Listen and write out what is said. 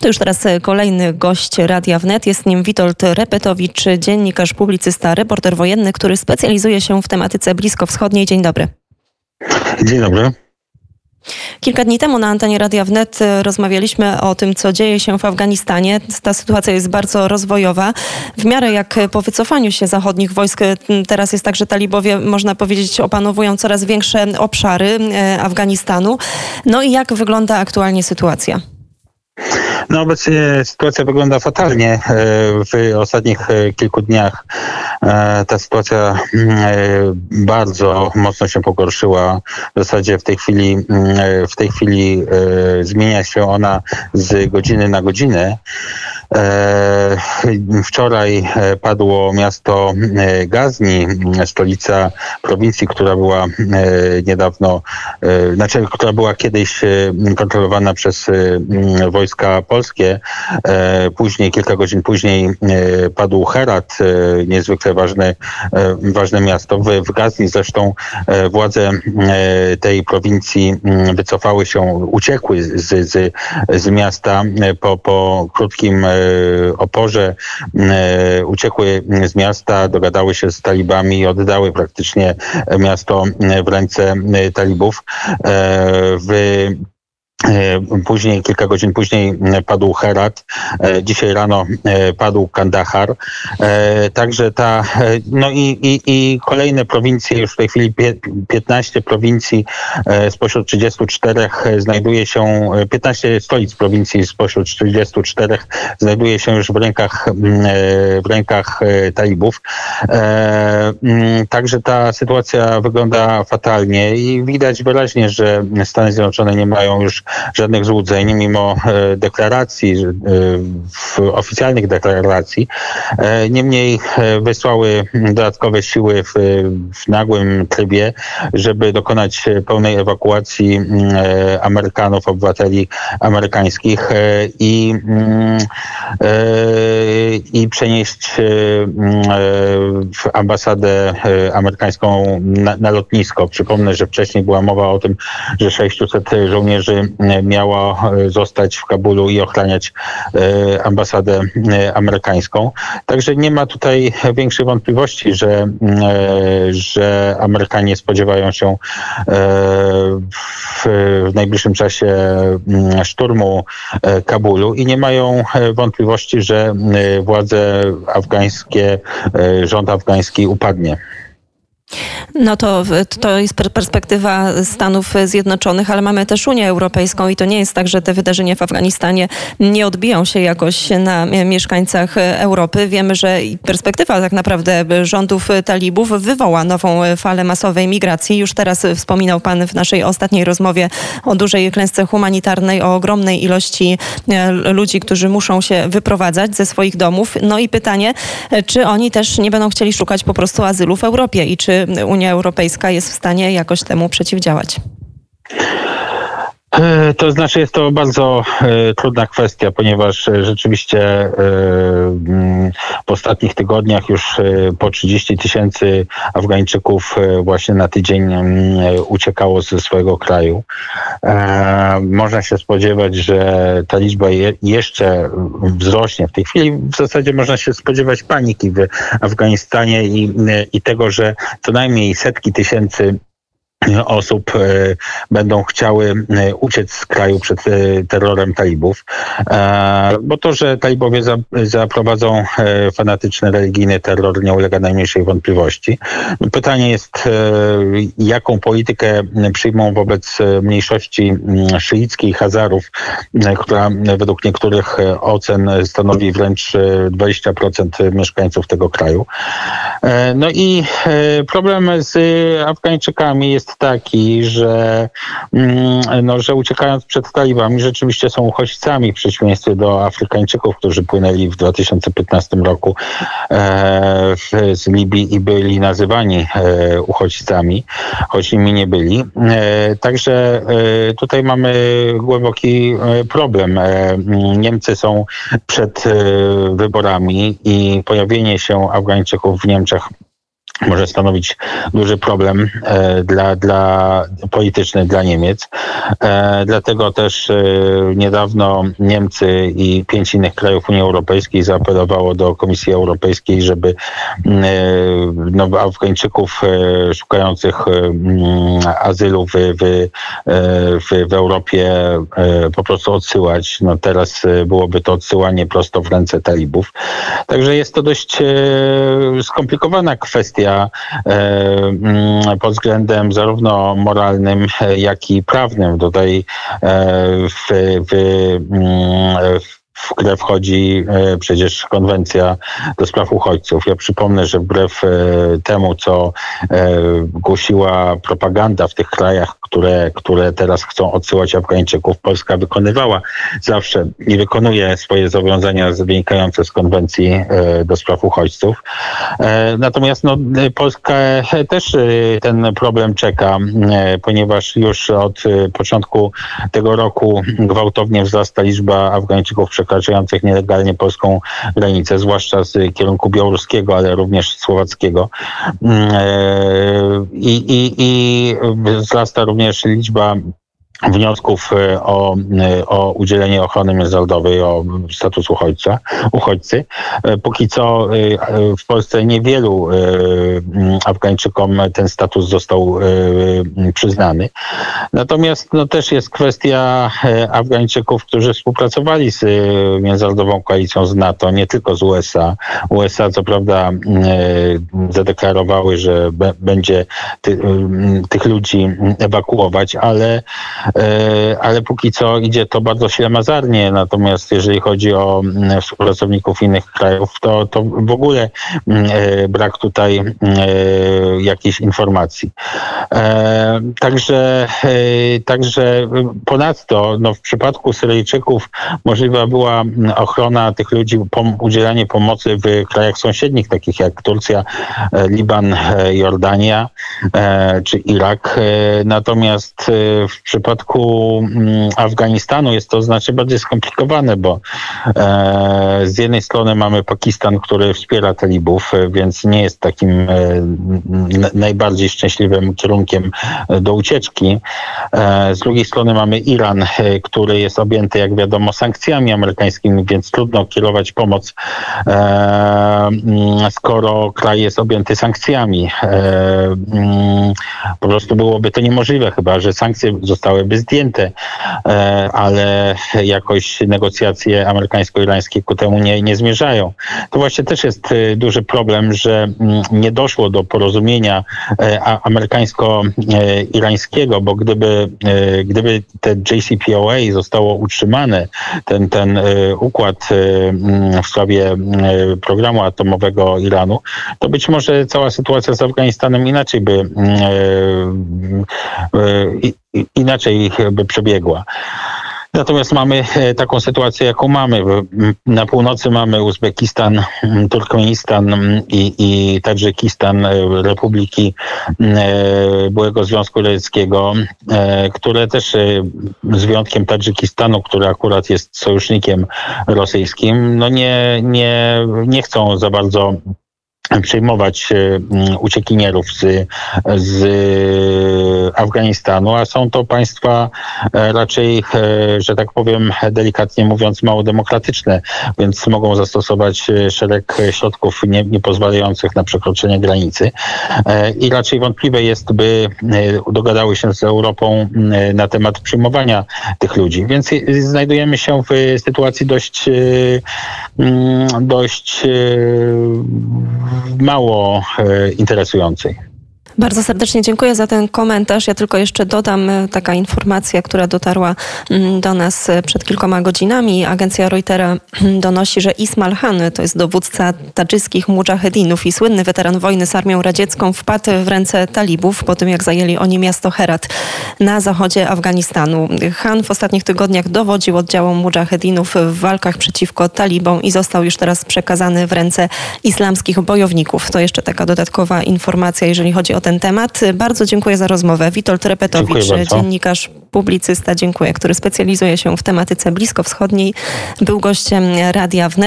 To już teraz e, kolejny gość Radia Wnet. Jest nim Witold Repetowicz, dziennikarz, publicysta, reporter wojenny, który specjalizuje się w tematyce bliskowschodniej. Dzień dobry. Dzień dobry. Kilka dni temu na antenie Radia Wnet e, rozmawialiśmy o tym, co dzieje się w Afganistanie. Ta sytuacja jest bardzo rozwojowa. W miarę jak po wycofaniu się zachodnich wojsk, e, teraz jest tak, że talibowie, można powiedzieć, opanowują coraz większe obszary Afganistanu. No i jak wygląda aktualnie sytuacja? No obecnie sytuacja wygląda fatalnie. E, w ostatnich e, kilku dniach e, ta sytuacja mm, bardzo mocno się pogorszyła. W zasadzie w tej chwili, mm, w tej chwili zmienia się ona z godziny na godzinę. Wczoraj padło miasto Gazni, stolica prowincji, która była niedawno, znaczy, która była kiedyś kontrolowana przez wojska polskie. E, później, kilka godzin później e, padł Herat, e, niezwykle ważne, ważne miasto. W, w zresztą władze tej prowincji mm, wycofały się, uciekły z, z, z miasta po, po krótkim oporze, uciekły z miasta, dogadały się z talibami i oddały praktycznie miasto w ręce talibów. W później, kilka godzin później e, padł Herat, e, dzisiaj rano padł Kandahar. Także ta, no i, i, i kolejne prowincje, już w tej chwili 15 prowincji spośród 34 znajduje się, 15 stolic prowincji spośród 34 znajduje się już w rękach, w rękach talibów. Także ta sytuacja wygląda fatalnie i widać wyraźnie, że Stany Zjednoczone nie mają już żadnych złudzeń, mimo e, deklaracji, e, oficjalnych deklaracji. E, niemniej wysłały dodatkowe siły w, w nagłym trybie, żeby dokonać pełnej ewakuacji Amerykanów, obywateli amerykańskich i, i przenieść ambasadę amerykańską na, na lotnisko. Przypomnę, że wcześniej była mowa o tym, że 600 żołnierzy miała e, zostać w Kabulu i ochraniać e, ambasadę e, amerykańską. Także nie ma tutaj większej wątpliwości, że, że Amerykanie spodziewają się w najbliższym czasie szturmu Kabulu i nie mają wątpliwości, że władze afgańskie, rząd afgański upadnie. No to, to jest perspektywa Stanów Zjednoczonych, ale mamy też Unię Europejską i to nie jest tak, że te wydarzenia w Afganistanie nie odbiją się jakoś na mieszkańcach Europy. Wiemy, że perspektywa tak naprawdę rządów talibów wywoła nową falę masowej migracji. Już teraz wspominał Pan w naszej ostatniej rozmowie o dużej klęsce humanitarnej, o ogromnej ilości e, ludzi, którzy muszą się wyprowadzać ze swoich domów. No i pytanie, czy oni też nie będą chcieli szukać po prostu azylu w Europie i czy Unia Europejska jest w stanie jakoś temu przeciwdziałać? E, to znaczy jest to bardzo e, trudna kwestia, ponieważ e, rzeczywiście w ostatnich tygodniach już po 30 tysięcy Afgańczyków właśnie na tydzień uciekało ze swojego kraju. Można się spodziewać, że ta liczba jeszcze wzrośnie. W tej chwili w zasadzie można się spodziewać paniki w Afganistanie i, i tego, że co najmniej setki tysięcy osób e, będą chciały e, uciec z kraju przed e, terrorem talibów, bo to, że talibowie zaprowadzą fanatyczny religijny terror nie ulega najmniejszej wątpliwości. Pytanie jest, jaką politykę przyjmą wobec mniejszości szyickiej Hazarów, która według niektórych ocen stanowi wręcz 20% mieszkańców tego kraju. No i problem z Afgańczykami jest taki, że, mm, no, że uciekając przed talibami rzeczywiście są uchodźcami w przeciwieństwie do Afrykańczyków, którzy płynęli w 2015 roku e, z Libii i byli nazywani e, uchodźcami, choć nimi nie byli. E, także e, tutaj mamy głęboki e, problem. E, Niemcy są przed wyborami i pojawienie się Afgańczyków w Niemczech może stanowić duży problem e, dla, dla polityczny dla Niemiec. E, dlatego też e, niedawno Niemcy i pięć innych krajów Unii Europejskiej zaapelowało do Komisji Europejskiej, żeby no, Afgańczyków szukających azylu w, w, w, w Europie po prostu odsyłać. No teraz byłoby to odsyłanie prosto w ręce talibów. Także jest to dość skomplikowana kwestia kwestia e, mm, pod względem zarówno moralnym, jak i prawnym. Tutaj e, w, w, mm, w w grę wchodzi e, przecież konwencja do spraw uchodźców. Ja przypomnę, że wbrew temu, co głosiła propaganda w tych krajach, które, które teraz chcą odsyłać Afgańczyków, Polska wykonywała zawsze i wykonuje swoje zobowiązania wynikające z konwencji do spraw uchodźców. E, natomiast no, Polska też e, ten problem czeka, e, ponieważ już od początku tego roku gwałtownie wzrasta liczba Afgańczyków przekraczających nielegalnie polską granicę, zwłaszcza z kierunku białoruskiego, ale również słowackiego. I, i, i wzrasta również liczba wniosków e, o, e, o udzielenie ochrony międzynarodowej, o status uchodźca, uchodźcy. E, póki co w Polsce niewielu Afgańczykom ten status został przyznany. Natomiast no, też jest kwestia Afgańczyków, którzy współpracowali z Międzynarodową Koalicją z NATO, nie tylko z USA. USA co prawda zadeklarowały, że będzie ty, tych ludzi ewakuować, ale ale póki co idzie to bardzo ślamazarnie. Natomiast jeżeli chodzi o mm, współpracowników innych krajów, to, to w ogóle mm, e, brak tutaj mm, e, jakiejś informacji. Także, także ponadto no, w przypadku Syryjczyków możliwa była ochrona tych ludzi, udzielanie pomocy w krajach sąsiednich, takich jak Turcja, Liban, Jordania czy Irak. Natomiast w przypadku przypadku mm, Afganistanu jest to znacznie bardziej skomplikowane, bo e, z jednej strony mamy Pakistan, który wspiera talibów, e, więc nie jest takim e, najbardziej szczęśliwym kierunkiem do ucieczki. Z drugiej strony mamy Iran, który jest objęty, jak wiadomo, sankcjami amerykańskimi, więc trudno kierować pomoc, mm, skoro kraj jest objęty sankcjami. Mm, po prostu byłoby to niemożliwe, chyba że sankcje zostały by zdjęte, e, ale jakoś negocjacje amerykańsko-irańskie ku temu nie, nie zmierzają. To właśnie też jest e, duży problem, że mm, nie doszło do porozumienia e, amerykańsko-irańskiego, bo gdyby, gdyby te JCPOA zostało utrzymane, ten, ten układ mm, w sprawie programu atomowego Iranu, to być może cała sytuacja z Afganistanem inaczej by mm, inaczej by przebiegła. Natomiast mamy e, taką sytuację, jaką mamy. Na północy mamy Uzbekistan, Turkmenistan i, i Tadżykistan, e, republiki e, byłego Związku Radzieckiego, które też z wyjątkiem Tadżykistanu, który akurat jest sojusznikiem rosyjskim, no nie, nie, nie chcą za bardzo przyjmować mm, uciekinierów z, z Afganistanu, a są to państwa e, raczej, e, że tak powiem, delikatnie mówiąc, mało demokratyczne, więc mogą zastosować e, szereg środków nie, nie pozwalających na przekroczenie granicy. I raczej wątpliwe jest, by dogadały się z Europą na temat przyjmowania tych ludzi. Więc znajdujemy się w sytuacji dość, dość mało e, interesującej. Bardzo serdecznie dziękuję za ten komentarz. Ja tylko jeszcze dodam e, taka informacja, która dotarła mm, do nas e, przed kilkoma godzinami. Agencja Reutera mm, donosi, że Ismail Han, to jest dowódca tadżyckich mujahedinów i słynny weteran wojny z armią radziecką, wpadł w ręce talibów po tym, jak zajęli oni miasto Herat na zachodzie Afganistanu. Han w ostatnich tygodniach dowodził oddziałom mujahedinów w walkach przeciwko talibom i został już teraz przekazany w ręce islamskich bojowników. To jeszcze taka dodatkowa informacja, jeżeli chodzi o ten ten temat. Bardzo dziękuję za rozmowę. Witold Repetowicz, dziennikarz, publicysta, dziękuję, który specjalizuje się w tematyce bliskowschodniej, był gościem Radia Wnet.